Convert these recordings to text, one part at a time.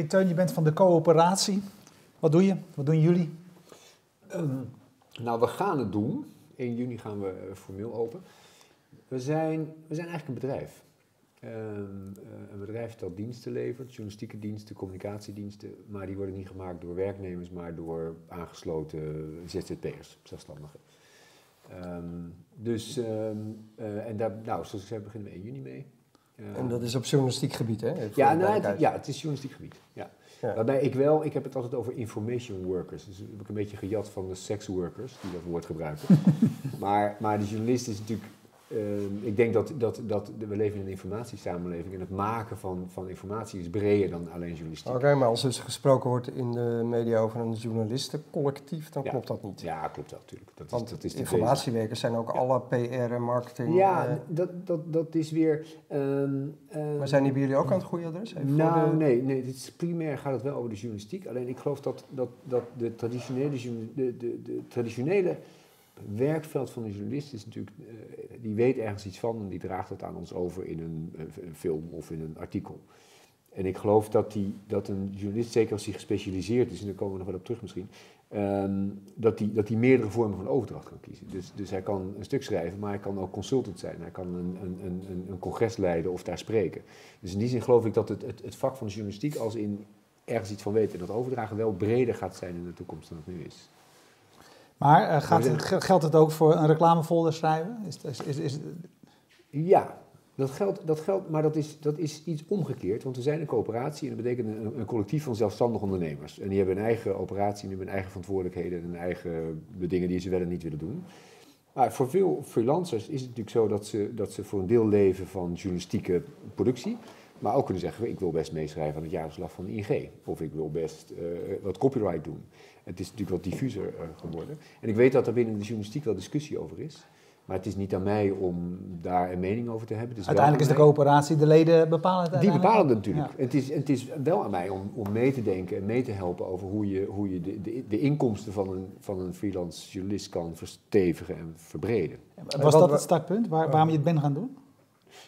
Teun, je bent van de coöperatie. Wat doe je? Wat doen jullie? Um, nou, we gaan het doen. 1 juni gaan we eh, formeel open. We zijn, we zijn eigenlijk een bedrijf. Um, uh, een bedrijf dat diensten levert, journalistieke diensten, communicatiediensten, maar die worden niet gemaakt door werknemers, maar door aangesloten ZZP'ers, zelfstandigen. Um, dus, uh, en daar, nou, zoals ik zei, beginnen we 1 juni mee. En dat is op journalistiek gebied, hè? Ja, nou, het, ja, het is journalistiek gebied. Ja. Ja. Waarbij ik wel, ik heb het altijd over information workers. Dus heb ik een beetje gejat van de sex workers die dat woord gebruiken. maar, maar de journalist is natuurlijk uh, ik denk dat, dat, dat we leven in een informatiesamenleving en het maken van, van informatie is breder dan alleen journalistiek. Oké, maar als dus gesproken wordt in de media over een journalistencollectief, dan ja. klopt dat niet. Ja, klopt wel natuurlijk. Dat Want is, dat is informatiewerkers zijn ook alle PR en marketing. Ja, uh, dat, dat, dat is weer... Um, maar zijn die bij jullie ook aan het goede adres? Even nou, de... nee, nee dit is primair gaat het wel over de journalistiek. Alleen ik geloof dat, dat, dat de traditionele... De, de, de traditionele werkveld van een journalist is natuurlijk, uh, die weet ergens iets van en die draagt dat aan ons over in een, een film of in een artikel. En ik geloof dat, die, dat een journalist, zeker als hij gespecialiseerd is, en daar komen we nog wel op terug misschien, um, dat hij dat die meerdere vormen van overdracht kan kiezen. Dus, dus hij kan een stuk schrijven, maar hij kan ook consultant zijn. Hij kan een, een, een, een congres leiden of daar spreken. Dus in die zin geloof ik dat het, het, het vak van de journalistiek als in ergens iets van weten en dat overdragen wel breder gaat zijn in de toekomst dan het nu is. Maar uh, gaat het, geldt het ook voor een reclamefolder schrijven? Is, is, is. Ja, dat geldt, dat geldt maar dat is, dat is iets omgekeerd. Want we zijn een coöperatie en dat betekent een, een collectief van zelfstandige ondernemers. En die hebben een eigen operatie, die hebben een eigen verantwoordelijkheden en een eigen de dingen die ze wel en niet willen doen. Maar voor veel freelancers is het natuurlijk zo dat ze, dat ze voor een deel leven van journalistieke productie. Maar ook kunnen zeggen, ik wil best meeschrijven aan het jaarverslag van de ING. Of ik wil best uh, wat copyright doen. Het is natuurlijk wat diffuser uh, geworden. En ik weet dat er binnen de journalistiek wel discussie over is. Maar het is niet aan mij om daar een mening over te hebben. uiteindelijk is de coöperatie, de leden bepalen het Die bepalen het natuurlijk. Ja. Het, is, het is wel aan mij om, om mee te denken en mee te helpen over hoe je, hoe je de, de, de inkomsten van een, van een freelance journalist kan verstevigen en verbreden. Was dat het startpunt waar, waarom je het bent gaan doen?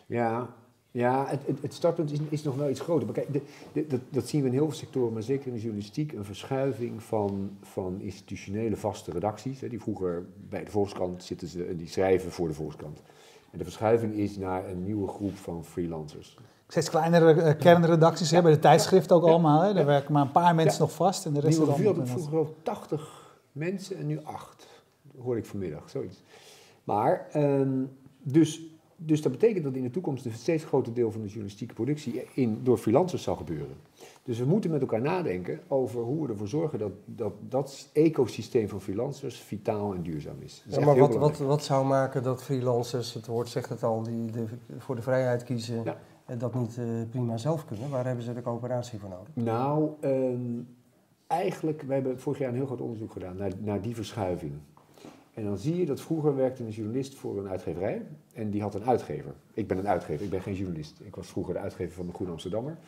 Ja, ja, het, het, het, startpunt is, is, nog wel iets groter. Maar kijk, de, de, dat, dat, zien we in heel veel sectoren, maar zeker in de journalistiek, een verschuiving van, van institutionele vaste redacties. Hè, die vroeger bij de Volkskrant zitten ze en die schrijven voor de Volkskrant. En de verschuiving is naar een nieuwe groep van freelancers. Steeds kleinere uh, kernredacties ja. hebben de tijdschrift ook ja. allemaal. Hè? Daar werken maar een paar mensen nog vast en de rest Nieuwe revue had vroeger geloof 80 mensen en nu 8. Dat hoorde ik vanmiddag, zoiets. Maar, um, dus dus dat betekent dat in de toekomst een steeds groter deel van de journalistieke productie in, door freelancers zal gebeuren. Dus we moeten met elkaar nadenken over hoe we ervoor zorgen dat dat, dat ecosysteem van freelancers vitaal en duurzaam is. is ja, maar wat, wat, wat zou maken dat freelancers, het woord zegt het al, die de, voor de vrijheid kiezen en dat niet uh, prima zelf kunnen? Waar hebben ze de coöperatie voor nodig? Nou, um, eigenlijk, we hebben vorig jaar een heel groot onderzoek gedaan naar, naar die verschuiving. En dan zie je dat vroeger werkte een journalist voor een uitgeverij en die had een uitgever. Ik ben een uitgever, ik ben geen journalist. Ik was vroeger de uitgever van de Groene Amsterdammer.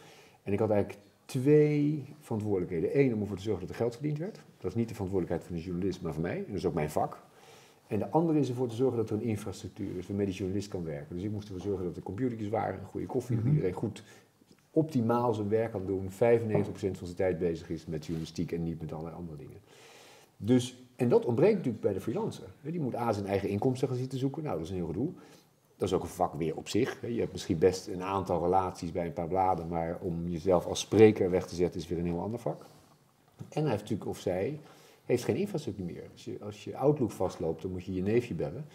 En ik had eigenlijk twee verantwoordelijkheden. Eén om ervoor te zorgen dat er geld verdiend werd. Dat is niet de verantwoordelijkheid van de journalist, maar van mij. En dat is ook mijn vak. En de andere is ervoor te zorgen dat er een infrastructuur is waarmee die journalist kan werken. Dus ik moest ervoor zorgen dat er computertjes waren, een goede koffie, dat iedereen goed optimaal zijn werk kan doen. 95% van zijn tijd bezig is met journalistiek en niet met allerlei andere dingen. Dus en dat ontbreekt natuurlijk bij de freelancer. Die moet A zijn eigen inkomsten gaan zitten zoeken. Nou, dat is een heel gedoe. Dat is ook een vak weer op zich. Je hebt misschien best een aantal relaties bij een paar bladen, maar om jezelf als spreker weg te zetten is weer een heel ander vak. En hij heeft natuurlijk, of zij, heeft geen infrastructuur meer. Als je, Outlook vastloopt, dan moet je je neefje bellen.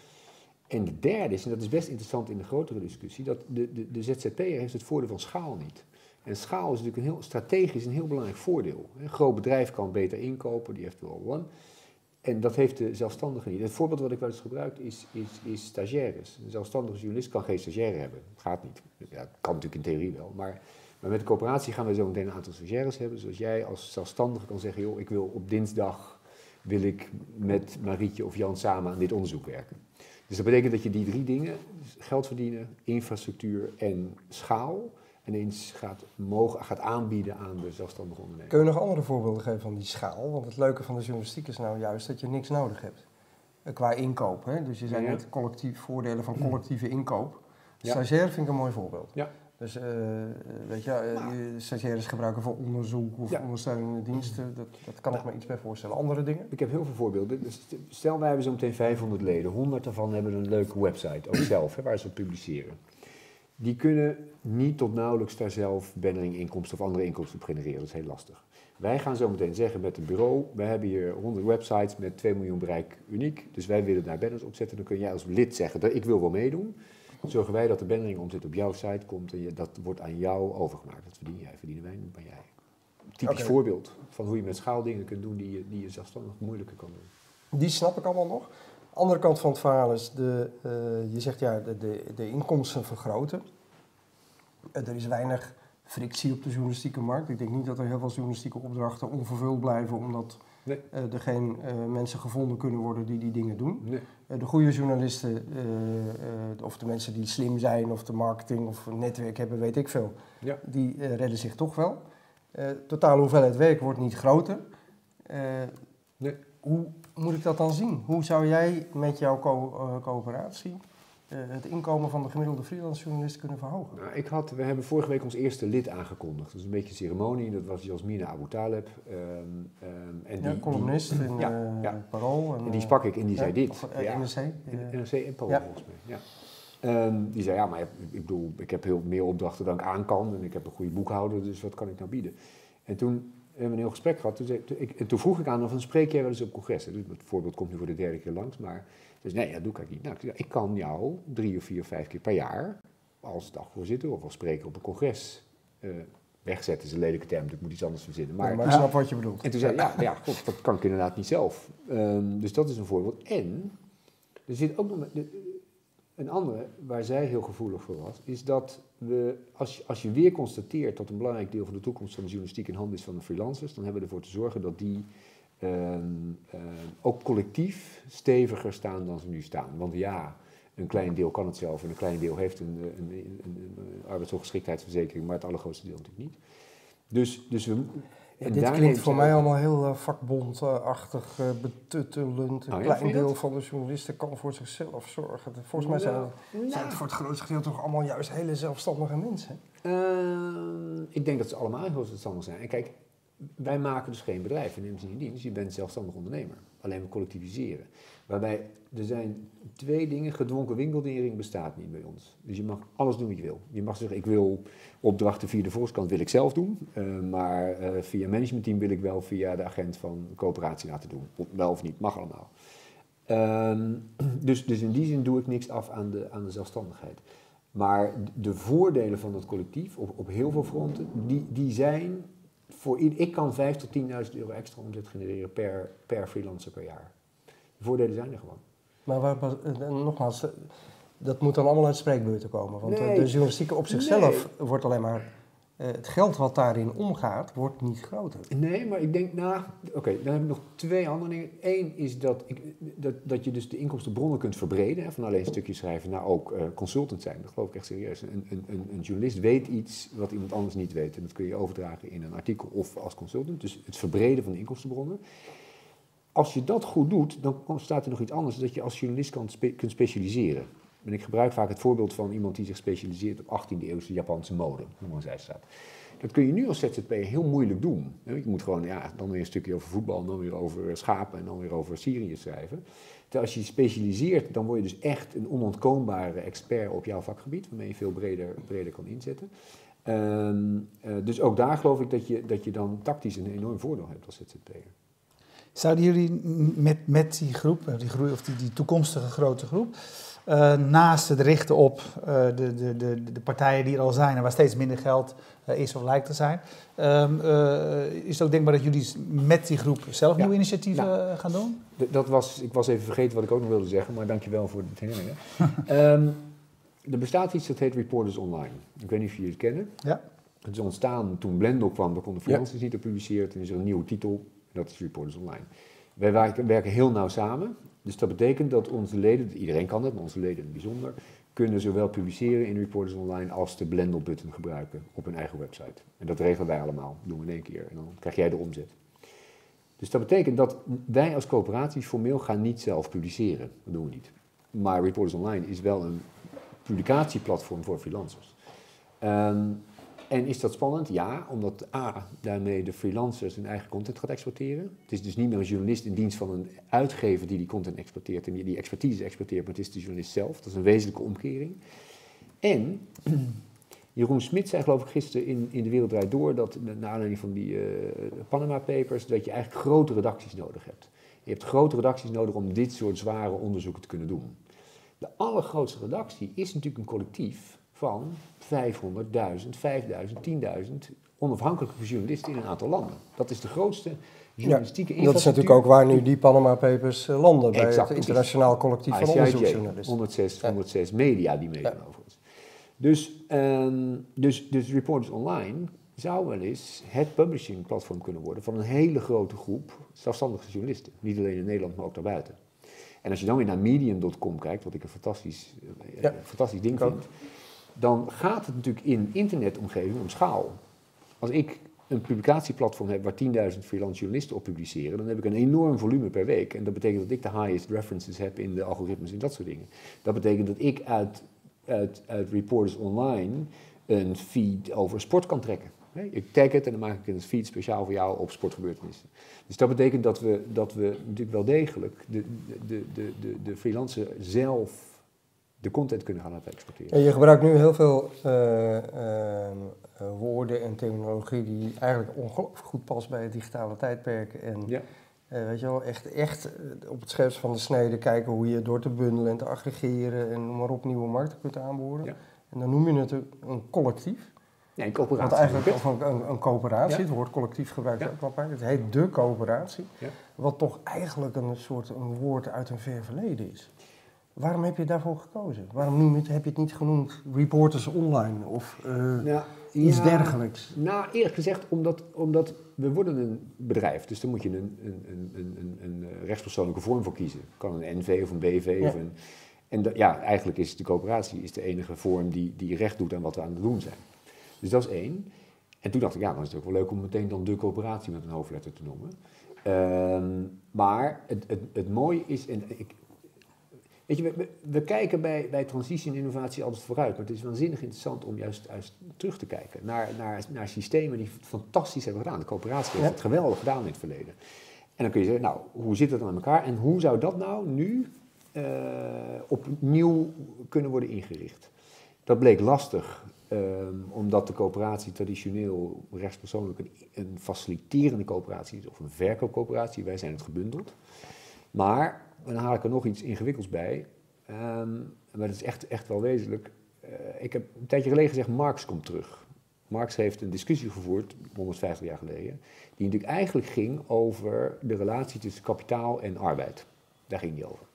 En de derde is, en dat is best interessant in de grotere discussie, dat de, de, de ZZP'er heeft het voordeel van schaal niet. En schaal is natuurlijk een heel strategisch een heel belangrijk voordeel. Een groot bedrijf kan beter inkopen, die heeft wel one. En dat heeft de zelfstandige niet. Het voorbeeld wat ik wel eens gebruik is, is, is stagiaires. Een zelfstandige journalist kan geen stagiaire hebben. Dat gaat niet. Ja, dat kan natuurlijk in theorie wel. Maar, maar met de coöperatie gaan we zo meteen een aantal stagiaires hebben. Zoals jij als zelfstandige kan zeggen, joh, ik wil op dinsdag wil ik met Marietje of Jan samen aan dit onderzoek werken. Dus dat betekent dat je die drie dingen, geld verdienen, infrastructuur en schaal, ineens gaat, mogen, gaat aanbieden aan de zelfstandige ondernemer. Kun je nog andere voorbeelden geven van die schaal? Want het leuke van de journalistiek is nou juist dat je niks nodig hebt. Qua inkoop. Hè? Dus je zei net collectief voordelen van collectieve inkoop. Stagiair vind ik een mooi voorbeeld. Ja. Dus uh, weet je, uh, stagiaires gebruiken voor onderzoek of ja. ondersteunende diensten, dat, dat kan ik me iets bij voorstellen. Andere dingen? Ik heb heel veel voorbeelden. Dus stel, wij hebben zo meteen 500 leden. 100 daarvan hebben een leuke website, ook zelf, hè, waar ze op publiceren. Die kunnen niet tot nauwelijks daar zelf bannering inkomsten of andere inkomsten op genereren. Dat is heel lastig. Wij gaan zo meteen zeggen met het bureau, we hebben hier 100 websites met 2 miljoen bereik uniek. Dus wij willen daar banners op zetten. Dan kun jij als lid zeggen, dat ik wil wel meedoen. Zorgen wij dat de bannering omzet op jouw site komt en dat wordt aan jou overgemaakt. Dat verdien jij, verdienen wij, bij jij. Typisch voorbeeld van hoe je met schaaldingen kunt doen die je, die je zelfstandig moeilijker kan doen. Die snap ik allemaal nog. Andere kant van het verhaal is, de, uh, je zegt ja, de, de, de inkomsten vergroten. Uh, er is weinig frictie op de journalistieke markt. Ik denk niet dat er heel veel journalistieke opdrachten onvervuld blijven, omdat nee. uh, er geen mensen gevonden kunnen worden die die dingen doen. Nee. de goede journalisten, of de mensen die slim zijn, of de marketing of een netwerk hebben, weet ik veel, ja. die redden zich toch wel. totale hoeveelheid werk wordt niet groter. Nee. Hoe moet ik dat dan zien? Hoe zou jij met jouw co coöperatie het inkomen van de gemiddelde freelance journalist kunnen verhogen? Nou, ik had, we hebben vorige week ons eerste lid aangekondigd. Is een beetje een ceremonie. Dat was Jasmina Abu Taleb. Um, um, en die, ja, columnist die, in ja, uh, ja. Parool. En, en, die sprak ik en die zei dit. Of, ja, NRC. NRC en Parool volgens mij. Ja. Um, die zei, ja, maar ik bedoel, ik heb heel meer opdrachten dan ik aan kan. En ik heb een goede boekhouder, dus wat kan ik nou bieden? En toen we hebben een heel gesprek gehad. Toen, zei, ik, en toen vroeg ik aan of een spreek jij wel eens op congressen. Dus het voorbeeld komt nu voor de derde keer langs. Maar dus nee, dat doe ik niet. Nou, ik kan jou drie of vier of vijf keer per jaar als dagvoorzitter of als spreker op een congres uh, wegzetten. is een lelijke term, dus ik moet iets anders verzinnen. Maar, maar ik snap wat je bedoelt. En toen zei ja, ja God, dat kan ik inderdaad niet zelf. Um, dus dat is een voorbeeld. En er zit ook nog... Een andere, waar zij heel gevoelig voor was, is dat we, als, je, als je weer constateert dat een belangrijk deel van de toekomst van de journalistiek in handen is van de freelancers, dan hebben we ervoor te zorgen dat die ook collectief steviger staan dan ze nu staan. Want ja, een klein deel kan het zelf en een klein deel heeft een, een, een, een arbeidsongeschiktheidsverzekering, maar het allergrootste deel natuurlijk niet. Dus, dus we, en dit klinkt voor mij allemaal heel uh, vakbondachtig, uh, betuttelend. Een oh, klein deel van de journalisten kan voor zichzelf zorgen. Volgens mij zijn, zijn het voor het grootste gedeelte toch allemaal juist hele zelfstandige mensen. Uh, ik denk dat ze allemaal heel zelfstandig zijn. En kijk, wij maken dus geen bedrijf, we nemen ze niet in dienst. Je bent zelfstandig ondernemer. Alleen we collectiviseren. Waarbij er zijn twee dingen. Gedwongen winkeldering bestaat niet bij ons. Dus je mag alles doen wat je wil. Je mag zeggen, ik wil opdrachten via de voorkant wil ik zelf doen. Uh, maar uh, via managementteam wil ik wel via de agent van de coöperatie laten doen. Wel of niet, mag allemaal. Uh, dus, dus in die zin doe ik niks af aan de, aan de zelfstandigheid. Maar de voordelen van het collectief op, op heel veel fronten, die, die zijn voor ik kan 5 tot 10.000 euro extra omzet genereren per, per freelancer per jaar. De voordelen zijn er gewoon. Maar waar, eh, nogmaals, eh, dat moet dan allemaal uit spreekbeurten komen. Want de journalistiek op zichzelf wordt alleen maar het geld wat daarin omgaat, wordt niet groter. Nee, maar ik denk, nou, oké, dan heb ik nog twee andere dingen. Eén is dat, ik, dat, dat je dus de inkomstenbronnen kunt verbreden, hè, van alleen stukjes schrijven naar ook uh, consultant zijn. Dat geloof ik echt serieus. Een, een, een, journalist weet iets wat iemand anders niet weet. En dat kun je overdragen in een artikel of als consultant. Dus het verbreden van de inkomstenbronnen. Als je dat goed doet, dan staat er nog iets anders, dat je als journalist kan kunt specialiseren. Ik gebruik vaak het voorbeeld van iemand die zich specialiseert op 18e eeuwse Japanse mode, hoe zij staat. Dat kun je nu als ZZP heel moeilijk doen. Je moet gewoon, ja, dan weer een stukje over voetbal, dan weer over schapen en dan weer over Syrië schrijven. Terwijl als je specialiseert, dan word je dus echt een onontkoombare expert op jouw vakgebied, waarmee je veel breder, breder kan inzetten. Um, uh, dus ook daar geloof ik dat je, dat je dan tactisch een enorm voordeel hebt als ZZP'er. Zouden jullie met, met die groep, die, groei, of die, die toekomstige grote groep, uh, naast het richten op uh, de, de, de, de, partijen die er al zijn en waar steeds minder geld uh, is of lijkt te zijn, um, is het ook denkbaar dat jullie met die groep zelf nieuwe initiatieven nou, gaan doen? Dat was, ik was even vergeten wat ik ook nog wilde zeggen, maar dankjewel voor de herinneringen. um, er bestaat iets dat heet Reporters Online. Ik weet niet of jullie het kennen. Ja. Het is ontstaan toen Blendel kwam, daar konden freelancers ja. niet op publiceren. Toen is er een nieuwe titel, dat is Reporters Online. Wij werken heel nauw samen. Dus dat betekent dat onze leden, iedereen kan dat, maar onze leden in het bijzonder, kunnen zowel publiceren in Reporters Online als de Blendel-button gebruiken op hun eigen website. En dat regelen wij allemaal, doen we in één keer en dan krijg jij de omzet. Dus dat betekent dat wij als coöperatie formeel gaan niet zelf publiceren. Dat doen we niet. Maar Reporters Online is wel een publicatieplatform voor freelancers. Ehm, en is dat spannend? Ja, omdat A, daarmee de freelancers hun eigen content gaat exporteren. Het is dus niet meer een journalist in dienst van een uitgever die die content exporteert en die expertise exporteert, maar het is de journalist zelf. Dat is een wezenlijke omkering. En Jeroen Smit zei geloof ik gisteren in, in De Wereld Draait Door, dat naar aanleiding van die uh, Panama Papers, dat je eigenlijk grote redacties nodig hebt. Je hebt grote redacties nodig om dit soort zware onderzoeken te kunnen doen. De allergrootste redactie is natuurlijk een collectief van 500.000, 5.000, 10.000 onafhankelijke journalisten in een aantal landen. Dat is de grootste journalistieke ja, Dat is natuurlijk ook waar nu die Panama Papers uh, landen, bij het internationaal collectief van onderzoeksjournalisten. 106, 106 media die meedoen ja. overigens. Dus, um, dus, dus Reporters Online zou wel eens het publishing platform kunnen worden van een hele grote groep zelfstandige journalisten. Niet alleen in Nederland, maar ook daarbuiten. En als je dan weer naar medium.com kijkt, wat ik een fantastisch, eh, ja. fantastisch ding vind, dan gaat het natuurlijk in internetomgeving om schaal. Als ik een publicatieplatform heb waar 10.000 freelance journalisten op publiceren, dan heb ik een enorm volume per week. En dat betekent dat ik de highest references heb in de algoritmes en dat soort dingen. Dat betekent dat ik uit, uit, uit Reporters Online een feed over sport kan trekken. Ik tag het en dan maak ik een feed speciaal voor jou op sportgebeurtenissen. Dus dat betekent dat we, dat we natuurlijk wel degelijk de, de, de, de, de freelancer zelf de content kunnen gaan laten exporteren. En je gebruikt nu heel veel uh, uh, woorden en terminologie die eigenlijk ongelooflijk goed past bij het digitale tijdperk. En ja. weet je wel, echt, echt op het scherpst van de snede kijken hoe je door te bundelen en te aggregeren en noem maar op nieuwe markten kunt aanboren. Ja. En dan noem je het een collectief. Ja, een coöperatie. Wat eigenlijk of een, een, een coöperatie, het woord collectief gebruikt ja. ook wel vaak. Het heet de coöperatie, ja. wat toch eigenlijk een soort een woord uit een ver verleden is. Waarom heb je daarvoor gekozen? Waarom noem heb je het niet genoemd Reporters Online of uh, nou, iets ja, dergelijks? Nou, eerlijk gezegd, omdat, omdat we worden een bedrijf, dus daar moet je een, een, een, een, een rechtspersoonlijke vorm voor kiezen. Kan een NV of een BV ja. of een... En ja, eigenlijk is de coöperatie is de enige vorm die, die recht doet aan wat we aan het doen zijn. Dus dat is één. En toen dacht ik, ja, dan is het ook wel leuk om meteen dan de coöperatie met een hoofdletter te noemen. Uh, maar het, het, het mooie is, en ik, weet je, we, we, kijken bij, bij transitie en innovatie altijd vooruit, maar het is waanzinnig interessant om juist, juist terug te kijken naar, naar, naar systemen die het fantastisch hebben gedaan. De coöperatie heeft het geweldig gedaan in het verleden. En dan kun je zeggen, nou, hoe zit het dan aan elkaar en hoe zou dat nou nu uh, opnieuw kunnen worden ingericht? Dat bleek lastig Um, omdat de coöperatie traditioneel rechtspersoonlijk een, een, faciliterende coöperatie is of een verkoopcoöperatie. Wij zijn het gebundeld. Maar, dan haal ik er nog iets ingewikkelds bij. Um, maar dat is echt, echt wel wezenlijk. Uh, ik heb een tijdje geleden gezegd, Marx komt terug. Marx heeft een discussie gevoerd, 150 jaar geleden, die natuurlijk eigenlijk ging over de relatie tussen kapitaal en arbeid. Daar ging die over.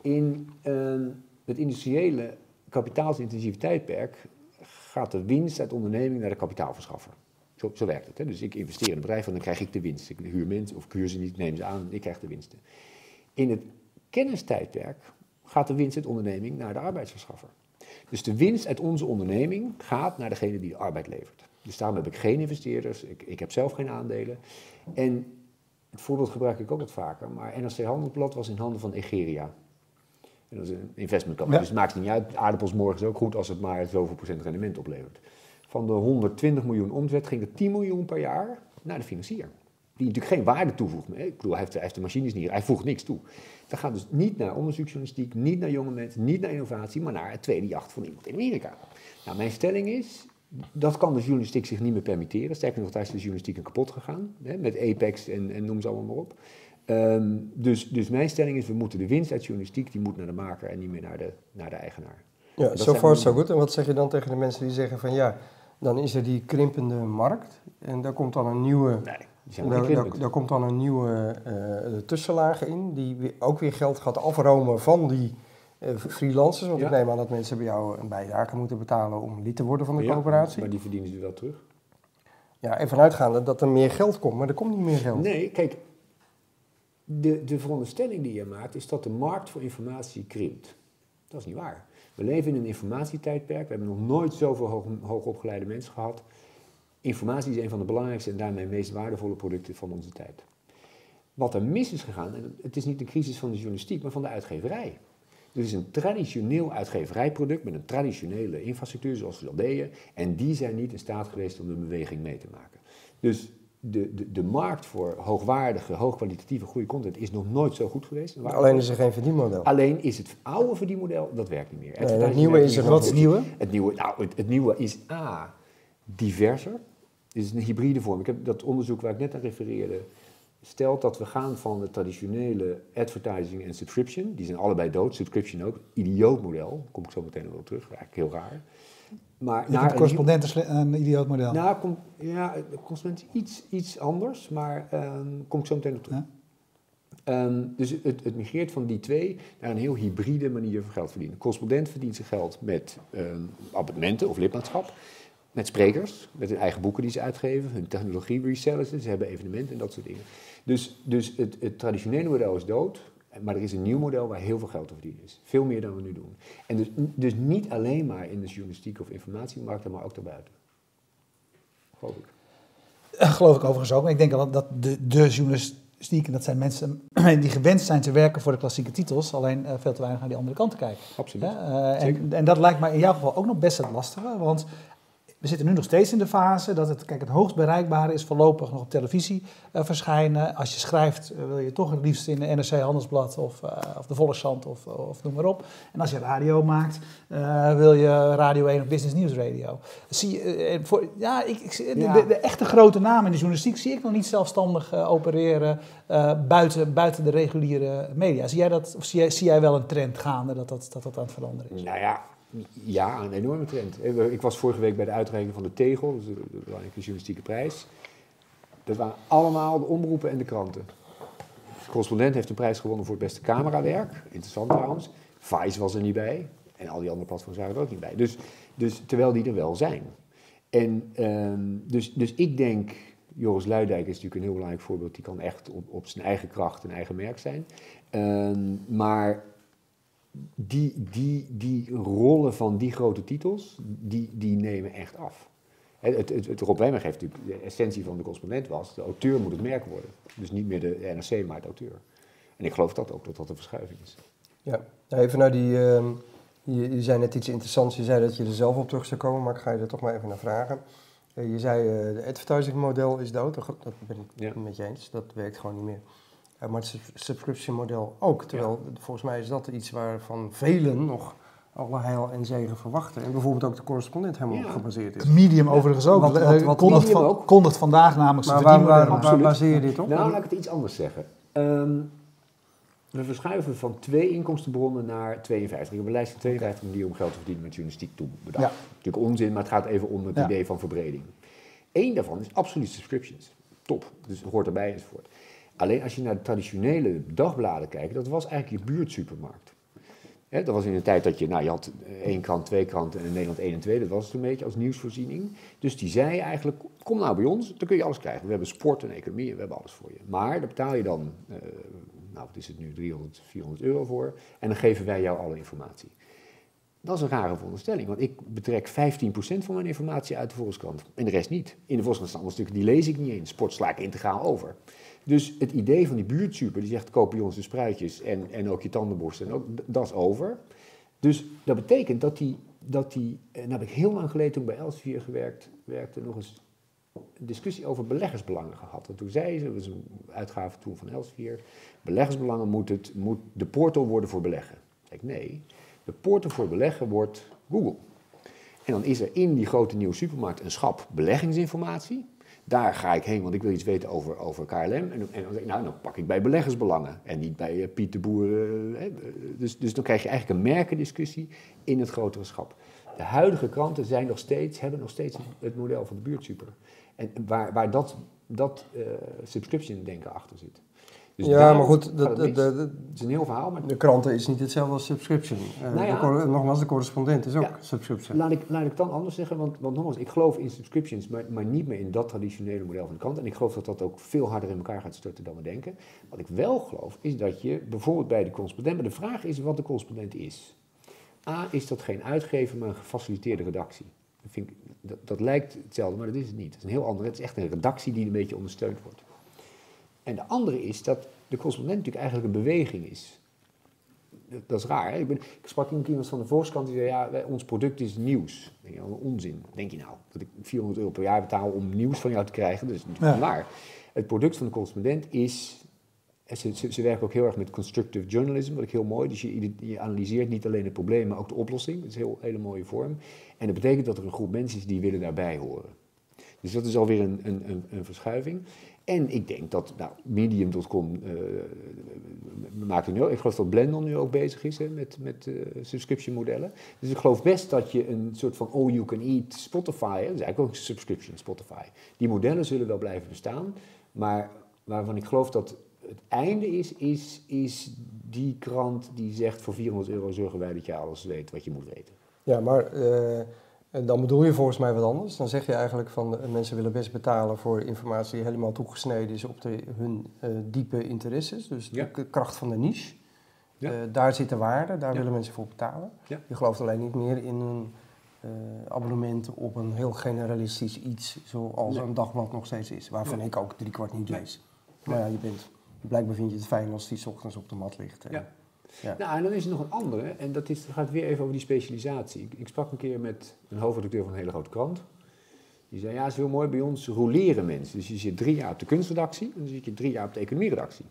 In uh, het industriële kapitaalsintensieve tijdperk gaat de winst uit de onderneming naar de kapitaalverschaffer. Zo, zo werkt het. Hè? Dus ik investeer in een bedrijf en dan krijg ik de winst. Ik huur mensen of ik ze niet, neem ze aan ik krijg de winsten. In het kennistijdperk gaat de winst uit de onderneming naar de arbeidsverschaffer. Dus de winst uit onze onderneming gaat naar degene die de arbeid levert. Dus daarom heb ik geen investeerders, ik, ik heb zelf geen aandelen. En het voorbeeld gebruik ik ook wat vaker, maar NRC Handelsblad was in handen van Egeria. En dat is een investment company. Dus het maakt niet uit. Aardappels morgen is ook goed als het maar zoveel procent rendement oplevert. Van de 120 miljoen omzet ging er 10 miljoen per jaar naar de financier. Die natuurlijk geen waarde toevoegt. Ik bedoel, hij heeft, hij heeft de machines niet, hij voegt niks toe. Dat gaat dus niet naar onderzoeksjournalistiek, niet naar jonge mensen, niet naar innovatie, maar naar het tweede jacht van iemand in Amerika. Nou, mijn stelling is, dat kan de journalistiek zich niet meer permitteren. Sterker nog, daar is de journalistiek kapot gegaan. Hè, met Apex en, en noem ze allemaal maar op. Um, dus, dus mijn stelling is, we moeten de winst uit journalistiek, die moet naar de maker en niet meer naar de, naar de eigenaar. Ja, zo far zo goed. En wat zeg je dan tegen de mensen die zeggen van ja, dan is er die krimpende markt en daar komt dan een nieuwe... Nee, daar, daar, daar, komt dan een nieuwe uh, tussenlaag in, die ook weer geld gaat afromen van die uh, freelancers. Want ik neem aan dat mensen bij jou een bijdrage moeten betalen om lid te worden van de ja, coöperatie. maar die verdienen ze wel terug. Ja, en vanuitgaande dat er meer geld komt, maar er komt niet meer geld. Nee, kijk, de, de veronderstelling die je maakt is dat de markt voor informatie krimpt. Dat is niet waar. We leven in een informatietijdperk. We hebben nog nooit zoveel hoog, hoogopgeleide mensen gehad. Informatie is een van de belangrijkste en daarmee meest waardevolle producten van onze tijd. Wat er mis is gegaan, en het is niet een crisis van de journalistiek, maar van de uitgeverij. Het is een traditioneel uitgeverijproduct met een traditionele infrastructuur, zoals we dat deden. En die zijn niet in staat geweest om de beweging mee te maken. Dus de, de, de markt voor hoogwaardige, hoogkwalitatieve, goede content is nog nooit zo goed geweest. Alleen is er geen verdienmodel. Alleen is het oude verdienmodel, dat werkt niet meer. Nee, het nieuwe is er. Wat is het nieuwe? Het nieuwe, nou, het, het nieuwe is A, diverser. Het is een hybride vorm. Ik heb dat onderzoek waar ik net aan refereerde, stelt dat we gaan van de traditionele advertising en subscription, die zijn allebei dood, subscription ook, idioot model, daar kom ik zo meteen op terug, eigenlijk heel raar. Maar Je de correspondent een, idioot model. nou, kom, ja, is iets, iets anders, maar ehm kom ik zo meteen op terug. Ja. Dus het, het migreert van die twee naar een heel hybride manier van geld verdienen. De correspondent verdient zijn geld met ehm, abonnementen of lidmaatschap, met sprekers, met hun eigen boeken die ze uitgeven, hun technologie resellen ze, ze hebben evenementen en dat soort dingen. Dus, dus het, het traditionele model is dood, maar er is een nieuw model waar heel veel geld te verdienen is. Veel meer dan we nu doen. En dus, dus niet alleen maar in de journalistiek of informatiemarkt, maar ook daarbuiten. Geloof ik. Eh, Geloof ik overigens ook. Ik denk al dat de, de journalistiek, en dat zijn mensen die gewend zijn te werken voor de klassieke titels, alleen eh, veel te weinig naar die andere kant te kijken. Absoluut. Eh, en, en dat lijkt mij in jouw geval ook nog best het lastige, want we zitten nu nog steeds in de fase dat het, kijk, het hoogst bereikbare is voorlopig nog op televisie eh, verschijnen. Als je schrijft eh, wil je toch het liefst in de NRC Handelsblad of, eh, of de Volkskrant of, of noem maar op. En als je radio maakt, wil je Radio 1 of Business News Radio. Zie je, voor, ja, ik, ik, de- Ja. De, de echte grote namen in de journalistiek zie ik nog niet zelfstandig opereren buiten, buiten de reguliere media. Zie jij, dat, of zie jij, zie jij wel een trend gaande dat dat, dat, dat aan het veranderen is? Nou ja, ja, een enorme trend. Eh, Ik was vorige week bij de uitreiking van de Tegel, dus de, de belangrijke journalistieke prijs. Dat waren allemaal de omroepen en de kranten. De correspondent heeft een prijs gewonnen voor het beste camerawerk. Interessant trouwens. Vice was er niet bij. En al die andere platforms waren er ook niet bij. Dus, dus terwijl die er wel zijn. En ehm, dus, dus ik denk, Joris Luidijk is natuurlijk een heel belangrijk voorbeeld. Die kan echt op, op zijn eigen kracht een eigen merk zijn. Ehm, maar die, die, die rollen van die grote titels, die, die nemen echt af. Hè, Het, het, het Rob Wemmer geeft natuurlijk, de essentie van de correspondent was, de auteur moet het merk worden. Dus niet meer de NRC, maar de auteur. En ik geloof dat ook, dat dat een verschuiving is. Ja, nou, even naar die. ehm, je, je zei net iets interessants. Je zei dat je er zelf op terug zou komen, maar ik ga je er toch maar even naar vragen. Eh, je zei uh, de advertising model is dood. Dat ben ik Ja. het met je eens. Dat werkt gewoon niet meer. Maar het sub- subscription model ook. Terwijl volgens mij is dat iets waarvan velen nog alle heil en zegen verwachten. En bijvoorbeeld ook de correspondent helemaal Ja. op gebaseerd is. Het medium overigens ook. Wat- wat- Eh, wat- kondigt, medium van- ook. kondigt vandaag namelijk zijn waar, baseer je dit op? Nou, laat ik het iets anders zeggen. Ehm, we verschuiven van twee inkomstenbronnen naar 52. Ik heb een lijst van 52 manieren om geld te verdienen met journalistiek toe bedacht. Ja. Natuurlijk onzin, maar het gaat even om het Ja. idee van verbreding. Eén daarvan is absoluut subscriptions. Top, dus het hoort erbij enzovoort. Alleen als je naar de traditionele dagbladen kijkt, dat was eigenlijk je buurtsupermarkt. Dat was in de tijd dat je, nou je had eh, één krant, twee kranten en Nederland één en twee, dat was het een beetje als nieuwsvoorziening. Dus die zei eigenlijk, kom nou bij ons, dan kun je alles krijgen. We hebben sport en economie we hebben alles voor je. Maar daar betaal je dan, eh, nou wat is het nu, 300, 400 euro voor en dan geven wij jou alle informatie. Dat is een rare veronderstelling, want ik betrek 15% van mijn informatie uit de Volkskrant en de rest niet. In de Volkskrant staan allemaal stukken, die lees ik niet eens. Sport sla ik integraal over. Dus het idee van die buurtsuper, die zegt koop bij ons de spruitjes en, en ook je tandenborstel, en ook, dat is over. Dus dat betekent dat die, dat die en daar heb ik heel lang geleden toen bij Elsevier gewerkt, werkte, nog eens een discussie over beleggersbelangen gehad. En toen zei ze, dat was een uitgave toen van Elsevier, beleggersbelangen moet, het, moet de portal worden voor beleggen. Ik nee, de portal voor beleggen wordt Google. En dan is er in die grote nieuwe supermarkt een schap beleggingsinformatie. Daar ga ik heen, want ik wil iets weten over, over KLM. En, en nou, dan pak ik bij beleggersbelangen en niet bij eh, Piet de Boer. eh, hè. dus, dus dan krijg je eigenlijk een merkendiscussie in het grotere schap. De huidige kranten zijn nog steeds, hebben nog steeds het model van de buurtsuper. En waar, waar dat, dat eh, subscription denken achter zit. Dus ja, maar goed, het is een heel verhaal, maar de kranten is niet hetzelfde als subscription. Eh, Nou ja. de cor- nogmaals, de correspondent is ook Ja. subscription. Laat ik, laat ik dan anders zeggen, want, want nogmaals, ik geloof in subscriptions, maar, maar niet meer in dat traditionele model van de krant. En ik geloof dat dat ook veel harder in elkaar gaat storten dan we denken. Wat ik wel geloof, is dat je bijvoorbeeld bij de correspondent, maar de vraag is wat de correspondent is. A, is dat geen uitgever, maar een gefaciliteerde redactie. Dat, vind ik, dat, dat lijkt hetzelfde, maar dat is het niet. Het is een heel ander, het is echt een redactie die een beetje ondersteund wordt. En de andere is dat de correspondent natuurlijk eigenlijk een beweging is. dat is raar. Hè? Ik, ben, ik sprak iemand van de Volkskrant die zei, ja, wij- ons product is nieuws. Denk, ja, onzin. Denk je nou, dat ik 400 euro per jaar betaal om nieuws van jou te krijgen? Dat is niet Ja. waar. Het product van de correspondent is... en Ze, ze, ze werken ook heel erg met constructive journalism, wat ik heel mooi. Dus je, je analyseert niet alleen het probleem, maar ook de oplossing. Dat is een heel, hele mooie vorm. En dat betekent dat er een groep mensen is die willen daarbij horen. Dus dat is alweer een, een, een, een verschuiving. En ik denk dat, nou, medium.com eh maakt nu ook. Ik geloof dat Blendon nu ook bezig is hè, met, met eh, subscription modellen. Dus ik geloof best dat je een soort van all you can eat Spotify, hè, dat is eigenlijk ook een subscription Spotify. Die modellen zullen wel blijven bestaan, maar waarvan ik geloof dat het einde is, is, is die krant die zegt voor 400 euro zorgen wij dat je alles weet wat je moet weten. Ja, maar eh, dan bedoel je volgens mij wat anders. Dan zeg je eigenlijk van eh, mensen willen best betalen voor informatie die helemaal toegesneden is op de, hun eh, diepe interesses. Dus Ja. de kracht van de niche. Ja. Eh, daar zit de waarde, daar Ja. willen mensen voor betalen. Je gelooft alleen niet meer in een eh, abonnement op een heel generalistisch iets zoals Nee. een dagblad nog steeds is. Waarvan ik ook drie kwart niet lees. Maar ja, je bent, blijkbaar vind je het fijn als die 's ochtends op de mat ligt. eh. Ja. Nou, en dan is er nog een andere, en dat is, het gaat weer even over die specialisatie. Ik, ik sprak een keer met een hoofdredacteur van een hele grote krant. Die zei, ja, het is heel mooi, bij ons roleren mensen. Dus je zit drie jaar op de kunstredactie, en dan zit je drie jaar op de economieredactie.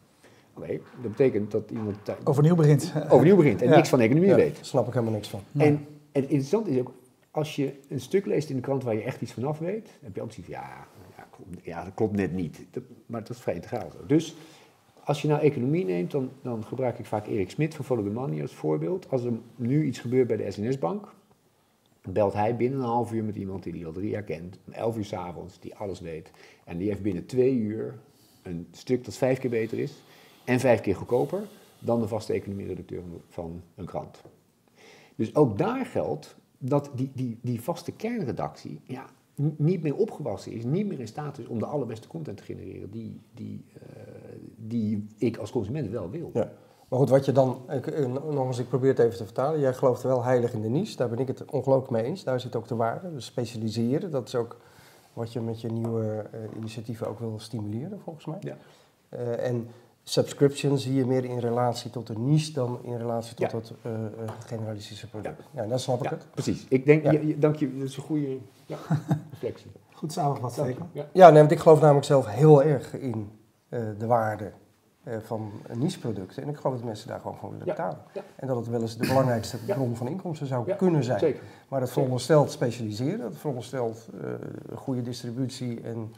Oké, dat betekent dat iemand Overnieuw begint. overnieuw begint en Ja. niks van economie Ja, weet. Daar snap ik helemaal niks van. Nee. En, en het interessante is ook, als je een stuk leest in de krant waar je echt iets vanaf weet, heb je ook zoiets van, ja, ja, klopt, ja dat klopt net niet. Dat- maar dat is vrij integraal zo. Dus als je nou economie neemt, dan, dan gebruik ik vaak Erik Smit van Follow the Money als voorbeeld. Als er nu iets gebeurt bij de SNS-bank, belt hij binnen een half uur met iemand die hij al drie jaar kent, om elf uur s'avonds, die alles weet. En die heeft binnen twee uur een stuk dat vijf keer beter is en vijf keer goedkoper dan de vaste economie-redacteur van- een krant. Dus ook daar geldt dat die, die, die vaste kernredactie ja, niet meer opgewassen is, niet meer in staat is om de allerbeste content te genereren die, die, eh, die ik als consument wel wil. Ja. Maar goed, wat je dan, ik, nog eens, ik probeer het even te vertalen. Jij gelooft wel heilig in de niche, daar ben ik het ongelooflijk mee eens. Daar zit ook de waarde. Dus specialiseren, dat is ook wat je met je nieuwe eh, initiatieven ook wil stimuleren, volgens mij. Ja. Eh, en subscription zie je meer in relatie tot de niche dan in relatie tot Ja. het eh, eh, generalistische product. Ja, dan snap ik Ja, het. precies. Ik denk, Ja. je- je- dank je, dat is een goede ja, reflectie. Goed samengevat, Dank je. Stekel. Ja. Ja, nee, want ik geloof namelijk zelf heel erg in de waarde eh, van niche-producten. En ik geloof dat mensen daar gewoon voor willen betalen. Ja. En dat het wel eens de belangrijkste Ja. bron van inkomsten zou kunnen zijn. Zeker. Maar dat veronderstelt specialiseren, dat veronderstelt eh, goede distributie en,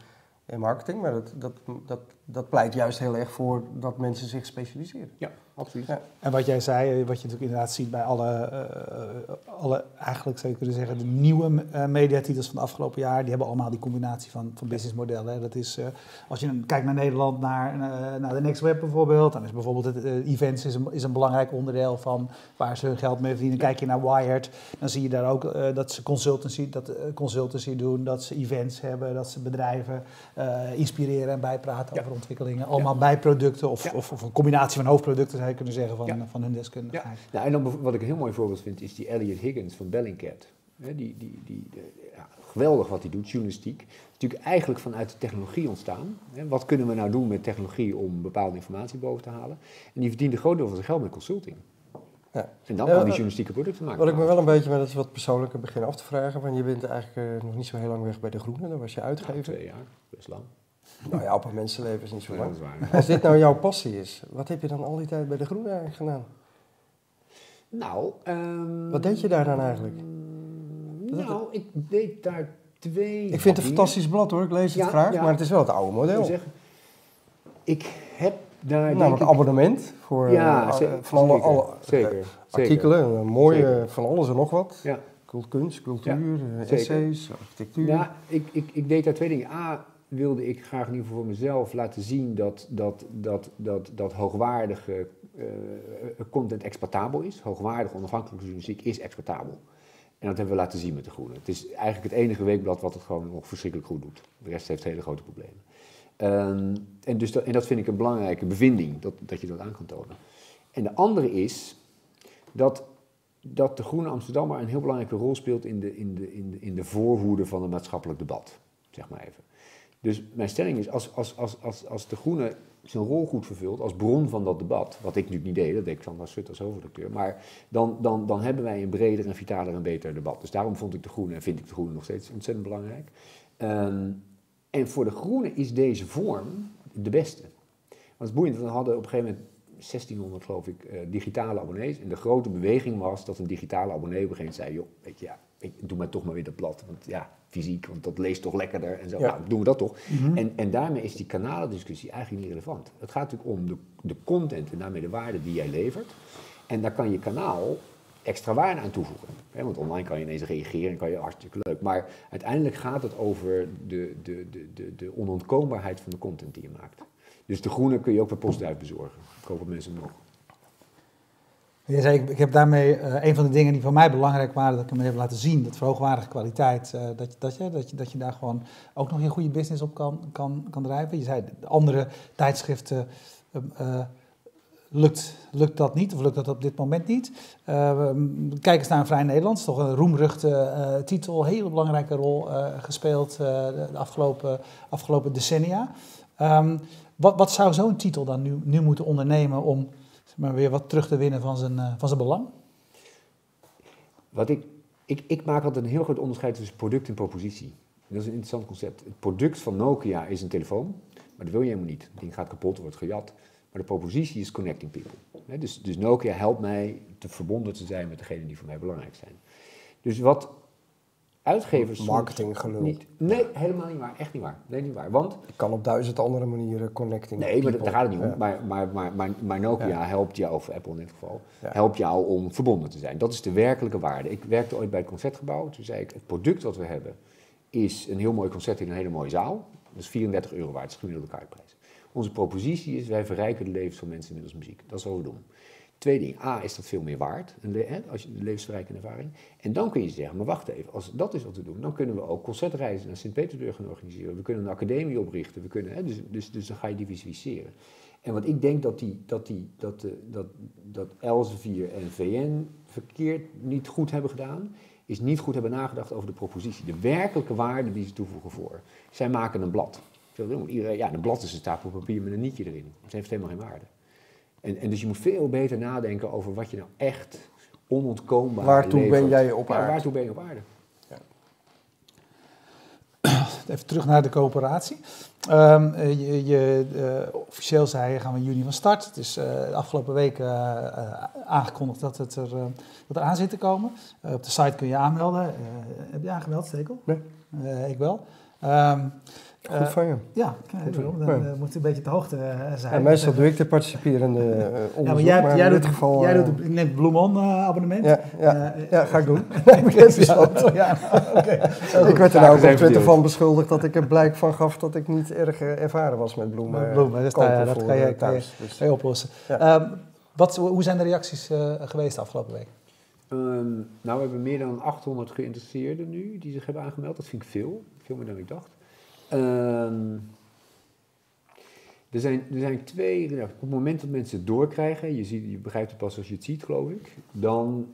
en marketing. Maar dat, dat, dat, dat pleit juist heel erg voor dat mensen zich specialiseren. Ja, absoluut. Ja. En wat jij zei, eh, wat je natuurlijk inderdaad ziet bij alle, eh, alle eigenlijk zou je kunnen zeggen, de nieuwe eh, mediatitels van de afgelopen jaar, die hebben allemaal die combinatie van, van businessmodellen. hè. Dat is, eh, als je kijkt naar Nederland, naar, eh, naar de Next Web bijvoorbeeld, dan is bijvoorbeeld het events is een, is een belangrijk onderdeel van waar ze hun geld mee verdienen. Kijk je naar Wired, dan zie je daar ook dat ze consultancy, dat, consultancy doen, dat ze events hebben, dat ze bedrijven eh, inspireren en bijpraten Ja. over ontwikkelingen. Allemaal bijproducten of, Ja. of, of een combinatie van hoofdproducten zou je kunnen zeggen van, Ja. van hun deskundigheid. Nou, en dan wat ik een heel mooi voorbeeld vind, is die Elliot Higgins van Bellingcat. Hè, die, die, die, de- ja, geweldig wat hij doet, journalistiek. Het is natuurlijk eigenlijk vanuit de technologie ontstaan. Hè. Wat kunnen we nou doen met technologie om bepaalde informatie boven te halen? En die verdient een groot deel van zijn geld met consulting. Ja. En dan Ja, kan die eh, journalistieke producten maken. Wat ik me wel een beetje, maar dat is wat persoonlijker, begin af te vragen. Want je bent eigenlijk eh, nog niet zo heel lang weg bij De Groene, daar was je uitgever. twee jaar, best lang. Nou ja, op een mensenleven is niet zo lang. Als dit nou jouw passie is, wat heb je dan al die tijd bij De Groene gedaan? Nou, ehm, Wat deed je daar dan eigenlijk? Nou, ik deed daar twee. Ik vind het een fantastisch blad hoor, ik lees het Ja, graag, ja. maar het is wel het oude Ik model. zeggen, ik heb daar Namelijk ik- abonnement voor Ja, eh, van alle, zeker, alle zeker, eh, zeker. artikelen, een mooie Zeker. van alles en nog wat. Ja. Kunst, cultuur, eh, essays, architectuur. Ja, ik, ik, ik deed daar twee dingen. A, wilde ik graag in ieder geval voor mezelf laten zien dat, dat, dat, dat, dat hoogwaardige eh, content exportabel is. Hoogwaardige onafhankelijke journalistiek is exportabel. En dat hebben we laten zien met De Groene. Het is eigenlijk het enige weekblad wat het gewoon nog verschrikkelijk goed doet. De rest heeft hele grote problemen. Ehm, en, dus dat, en dat vind ik een belangrijke bevinding, dat, dat je dat aan kan tonen. En de andere is dat, dat de Groene Amsterdammer een heel belangrijke rol speelt in de, in de, in de, in de voorhoede van het maatschappelijk debat. Zeg maar even. Dus mijn stelling is, als, als, als, als, als de Groene zijn rol goed vervult als bron van dat debat, wat ik natuurlijk niet deed, dat deed als Sut als hoofdredacteur, maar dan, dan, dan hebben wij een breder en vitaler en beter debat. Dus daarom vond ik de Groene en vind ik de Groene nog steeds ontzettend belangrijk. Ehm, en voor de Groene is deze vorm de beste. Want het is boeiend, we hadden op een gegeven moment 1600 geloof ik eh, digitale abonnees. En de grote beweging was dat een digitale abonnee op een gegeven moment zei, joh, weet je, ja, ik doe maar toch maar weer dat blad. Want ja, fysiek, want dat leest toch lekkerder en zo. Ja. Nou, doen we dat toch. Mhm. en, en daarmee is die kanalendiscussie eigenlijk niet relevant. Het gaat natuurlijk om de, de content en daarmee de waarde die jij levert. En daar kan je kanaal extra waarde aan toevoegen. Want online kan je ineens reageren en kan je hartstikke leuk. Maar uiteindelijk gaat het over de, de, de, de, de onontkoombaarheid van de content die je maakt. Dus de groene kun je ook per postduif bezorgen. Ik hoop dat mensen nog. Je zei, ik, heb daarmee eh, een van de dingen die voor mij belangrijk waren, dat ik hem heb laten zien, dat verhoogwaardige kwaliteit, eh, dat, dat, je, dat, je, dat je daar gewoon ook nog je goede business op kan, kan, kan drijven. Je zei, de andere tijdschriften eh, lukt, lukt dat niet, of lukt dat op dit moment niet. Kijk eens naar Vrij Nederlands, toch een roemruchte titel, hele belangrijke rol gespeeld de, de afgelopen, afgelopen decennia. Ehm, wat, wat zou zo'n titel dan nu, nu moeten ondernemen om zeg maar weer wat terug te winnen van zijn, eh, van zijn belang? Wat ik, ik, ik maak altijd een heel groot onderscheid tussen product en propositie. Dat is een interessant concept. Het product van Nokia is een telefoon, maar dat wil je helemaal niet. Het gaat kapot, wordt gejat. Maar de propositie is connecting people. Dus, dus Nokia helpt mij te verbonden te zijn met degenen die voor mij belangrijk zijn. Dus wat uitgevers... Marketing gelul. Niet, nee, helemaal niet waar. Echt niet waar. Nee, niet waar. Want Je kan op duizend andere manieren connecting. Nee, maar people. daar gaat het niet om. Ja. Maar, maar, maar, maar, maar Nokia Ja. helpt jou, of Apple in dit geval, Ja. helpt jou om verbonden te zijn. Dat is de werkelijke waarde. Ik werkte ooit bij het Concertgebouw. Toen zei ik, het product wat we hebben is een heel mooi concert in een hele mooie zaal. Dat is 34 euro waard, dat is de gemiddelde kaartprijs. Onze propositie is, wij verrijken de levens van mensen middels muziek. Dat is wat we doen. Tweede ding, A, is dat veel meer waard, een als je de levensverrijkende ervaring. En dan kun je zeggen, maar wacht even, als dat is wat we doen, dan kunnen we ook concertreizen naar Sint-Petersburg gaan organiseren. We kunnen een academie oprichten, we kunnen, hè, dus, dus, dus dan ga je diversificeren. En wat ik denk dat, die, dat, die, dat, eh, dat, dat Elsevier en VN verkeerd niet goed hebben gedaan, is niet goed hebben nagedacht over de propositie. De werkelijke waarde die ze toevoegen voor. Zij maken een blad. Ja, een blad is een stapel papier met een nietje erin. Het heeft helemaal geen waarde. En, en dus je moet veel beter nadenken over wat je nou echt onontkoombaar Waartoe ben levert. jij op Ja, aarde? waartoe ben je op aarde? Even terug naar de coöperatie. Eh, je, je, eh, officieel zei je gaan we in juni van start. Het is eh, de afgelopen week aangekondigd dat het er, dat er aan zit te komen. Op de site kun je aanmelden. Heb je aangemeld, Stekel? Nee. Ik wel. Ehm, Goed eh, van je. ja, ik Goed Dan eh, moet je een beetje te hoogte eh, zijn. En meestal doe ik de participerende eh, onderzoek, Ja, maar, maar jij, jij in dit doet, geval... jij doet ik neem het Bloemon eh, abonnement. ja, ja, Eh, ja, ga ik doen. Nee, is ja, oké. Ik werd er nou op Twitter van beschuldigd dat ik er blijk van gaf dat ik niet erg ervaren was met bloemen. Met bloemen, dus daar- dat kan je- kan je- thuis. Dus- oplossen. Ja. Ehm, wat, hoe zijn de reacties eh, geweest de afgelopen week? Ehm, nou, we hebben meer dan 800 geïnteresseerden nu die zich hebben aangemeld. Dat vind ik veel. Veel meer dan ik dacht. Ehm, er, zijn, er zijn twee... nou, op het moment dat mensen het doorkrijgen... Je, ziet, je begrijpt het pas als je het ziet, geloof ik. Dan,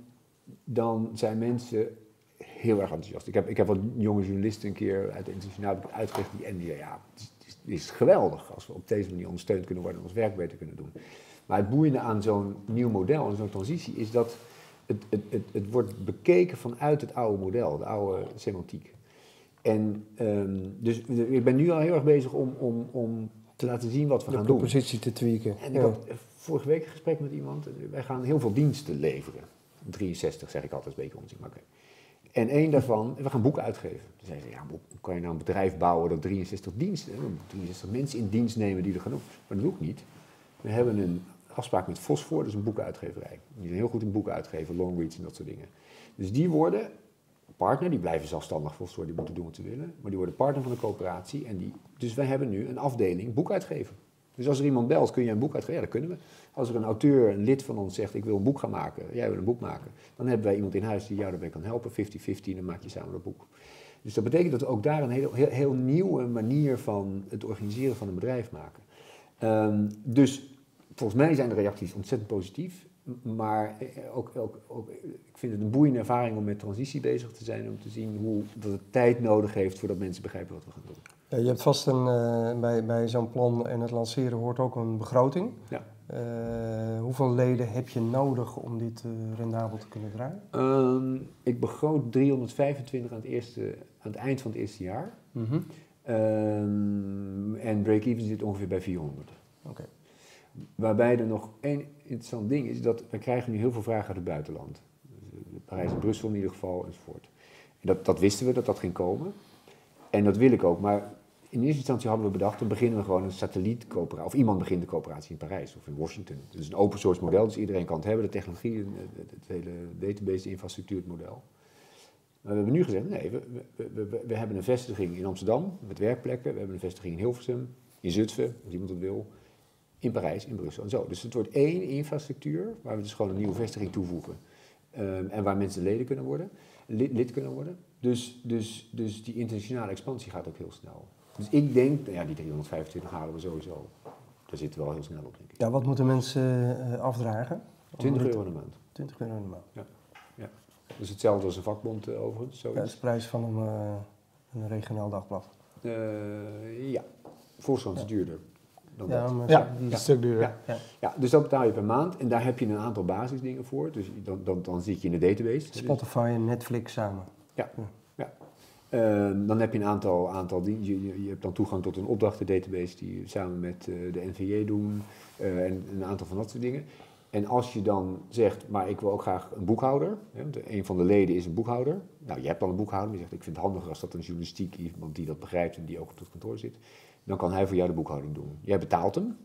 dan zijn mensen heel erg enthousiast. Ik heb, ik heb wat jonge journalisten een keer uit de internationaal uitgelegd. Die, en die ja, het is, het geweldig als we op deze manier ondersteund kunnen worden... en ons werk beter kunnen doen. Maar het boeiende aan zo'n nieuw model en zo'n transitie... is dat het, het, het, het wordt bekeken vanuit het oude model, de oude semantiek. En ehm, dus ik ben nu al heel erg bezig om, om, om te laten zien wat we de gaan doen. propositie te tweaken. En ik Ja. had eh, vorige week een gesprek met iemand. en Wij gaan heel veel diensten leveren. 63 zeg ik altijd, een beetje onzin, maar oké. En één daarvan, we gaan boeken uitgeven. Toen zei ze, ja, hoe kan je nou een bedrijf bouwen dat 63 diensten, hè, 63 mensen in dienst nemen die er gaan doen? Maar dat doe ik niet. We hebben een afspraak met Fosfor, dat is een boekenuitgeverij. Die zijn heel goed in boeken uitgeven, Longreach en dat soort dingen. Dus die worden partner, die blijven zelfstandig Fosfor, die moeten doen wat ze willen. Maar die worden partner van de coöperatie. En die, dus wij hebben nu een afdeling boekuitgeven. Dus als er iemand belt, kun je een boek uitgeven? Ja, dat kunnen we. Als er een auteur, een lid van ons zegt, ik wil een boek gaan maken, jij wil een boek maken, dan hebben wij iemand in huis die jou daarbij kan helpen, 50-50, en dan maak je samen dat boek. Dus dat betekent dat we ook daar een heel, heel, nieuwe manier van het organiseren van een bedrijf maken. Ehm, dus volgens mij zijn de reacties ontzettend positief, maar eh, ook, ook, ook, ik vind het een boeiende ervaring om met transitie bezig te zijn, om te zien hoe dat het tijd nodig heeft voordat mensen begrijpen wat we gaan doen. Ja, je hebt vast een, eh, bij, bij zo'n plan en het lanceren hoort ook een begroting. Ja. Eh, hoeveel leden heb je nodig om dit rendabel te kunnen draaien? Ehm, ik begroot 325 aan het, eerste, aan het eind van het eerste jaar. Ehm, en break-even zit ongeveer bij 400. Oké. Waarbij er nog één interessant ding is, dat we krijgen nu heel veel vragen uit het buitenland. Parijs en Brussel in ieder geval, enzovoort. En dat, dat wisten we, dat dat ging komen. En dat wil ik ook, maar in eerste instantie hadden we bedacht, dan beginnen we gewoon een satellietcoöperatie, of iemand begint de coöperatie in Parijs of in Washington. Het is een open source model, dus iedereen kan het hebben, de technologie, het, hele database, de infrastructuur, het model. Maar we hebben nu gezegd, nee, we, we, we, we, hebben een vestiging in Amsterdam met werkplekken, we hebben een vestiging in Hilversum, in Zutphen, als iemand het wil, in Parijs, in Brussel en zo. Dus het wordt één infrastructuur, waar we dus gewoon een nieuwe vestiging toevoegen. Um, en waar mensen leden kunnen worden, lid, lid kunnen worden. Dus, dus, dus die internationale expansie gaat ook heel snel. Dus ik denk, nou ja, die 325 halen we sowieso. Daar zitten we wel heel snel op, denk ik. Ja, wat moeten mensen uh, afdragen? 20 euro in de maand. 20 euro in de maand. Ja. ja. Dus hetzelfde als een vakbond uh, overigens. Ja, dat is de prijs van een, uh, een regionaal dagblad. ja, Volkskrant is duurder. Dan ja, dat. maar Ja, een stuk duurder. Ja. Ja. ja, dus dat betaal je per maand. En daar heb je een aantal basisdingen voor. Dus dan, dan, dan zit je in de database. Spotify en Netflix samen. Ja, ja. Uh, dan heb je een aantal, aantal dingen. Je, je, je, hebt dan toegang tot een opdrachtendatabase die we samen met uh, de NVJ doen. Uh, en een aantal van dat soort dingen. En als je dan zegt, maar ik wil ook graag een boekhouder. Hè, want een van de leden is een boekhouder. Nou, je hebt dan een boekhouder. Maar je zegt, ik vind het handiger als dat een journalistiek iemand die dat begrijpt en die ook op het kantoor zit. Dan kan hij voor jou de boekhouding doen. Jij betaalt hem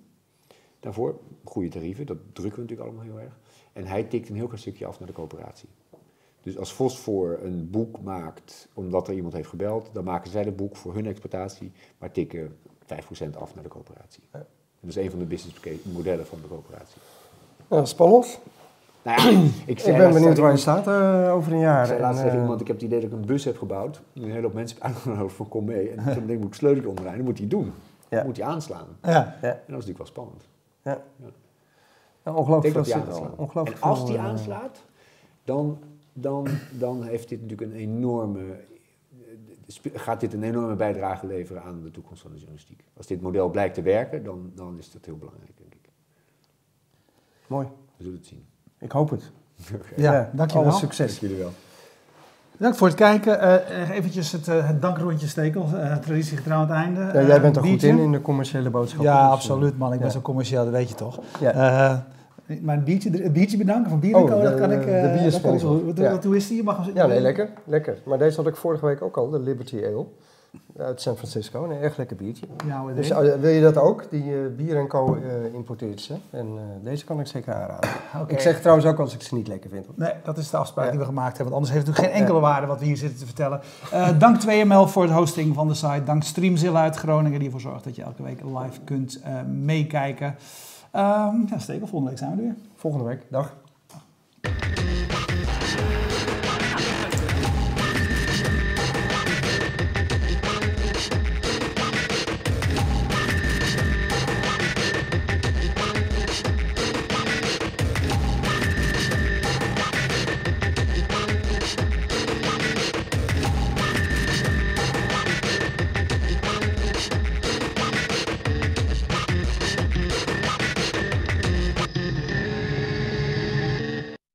daarvoor. Goede tarieven, dat drukken we natuurlijk allemaal heel erg. En hij tikt een heel klein stukje af naar de coöperatie. Dus als Fosfor een boek maakt omdat er iemand heeft gebeld, dan maken zij het boek voor hun exploitatie, maar tikken 5% af naar de coöperatie. Dat is een van de businessmodellen van de coöperatie. Nou, spannend. Nou ja, ik, ik ben benieuwd waar je staat uh, over een jaar. Ik zei laatst tegen uh, iemand, ik heb het idee dat ik een bus heb gebouwd, een hele hoop mensen heb uitgenodigd van kom mee. En toen denk ik, moet ik sleutelje omdraaien, dan moet hij doen. Ja. Moet hij aanslaan. Ja. En dat is natuurlijk wel spannend. Ja. Ja. Ja, ongelooflijk dat hij aanslaat. ongelooflijk En als die eh, aanslaat, dan, dan, dan heeft dit natuurlijk een enorme, gaat dit een enorme bijdrage leveren aan de toekomst van de journalistiek. Als dit model blijkt te werken, dan, dan is dat heel belangrijk, denk ik. Mooi. We zullen het zien. Ik hoop het. Ja, dankjewel. Alle succes. jullie wel. Dank voor het kijken. Eh eventjes het, eh, het dankrondje steken, uh, traditiegetrouw aan het einde. Ja, jij bent er goed in, in de commerciële boodschappen. Ja, dus, absoluut man. Ik ben zo commercieel, dat weet je toch. Ja. Eh, maar een biertje, een biertje bedanken van Bier Oh, dat kan ik... de eh, biersponsor. hoe- is die? Je mag Ja, nee, lekker. Lekker. Maar deze had ik vorige week ook al, de Liberty Ale. Uit San Francisco. Een erg lekker biertje. Dus eh, wil je dat ook? Die eh, Bier Co. eh, importeert ze. En eh, deze kan ik zeker aanraden. Oké. Ik zeg trouwens ook als ik ze niet lekker vind. hoor. Nee, dat is de afspraak Ja. die we gemaakt hebben. Want anders heeft het natuurlijk geen enkele waarde wat we hier zitten te vertellen. Dank 2ML voor het hosting van de site. Dank Streamzilla uit Groningen die ervoor zorgt dat je elke week live kunt meekijken. Ehm ja, Stekel, volgende week zijn we er weer. Volgende week. Dag.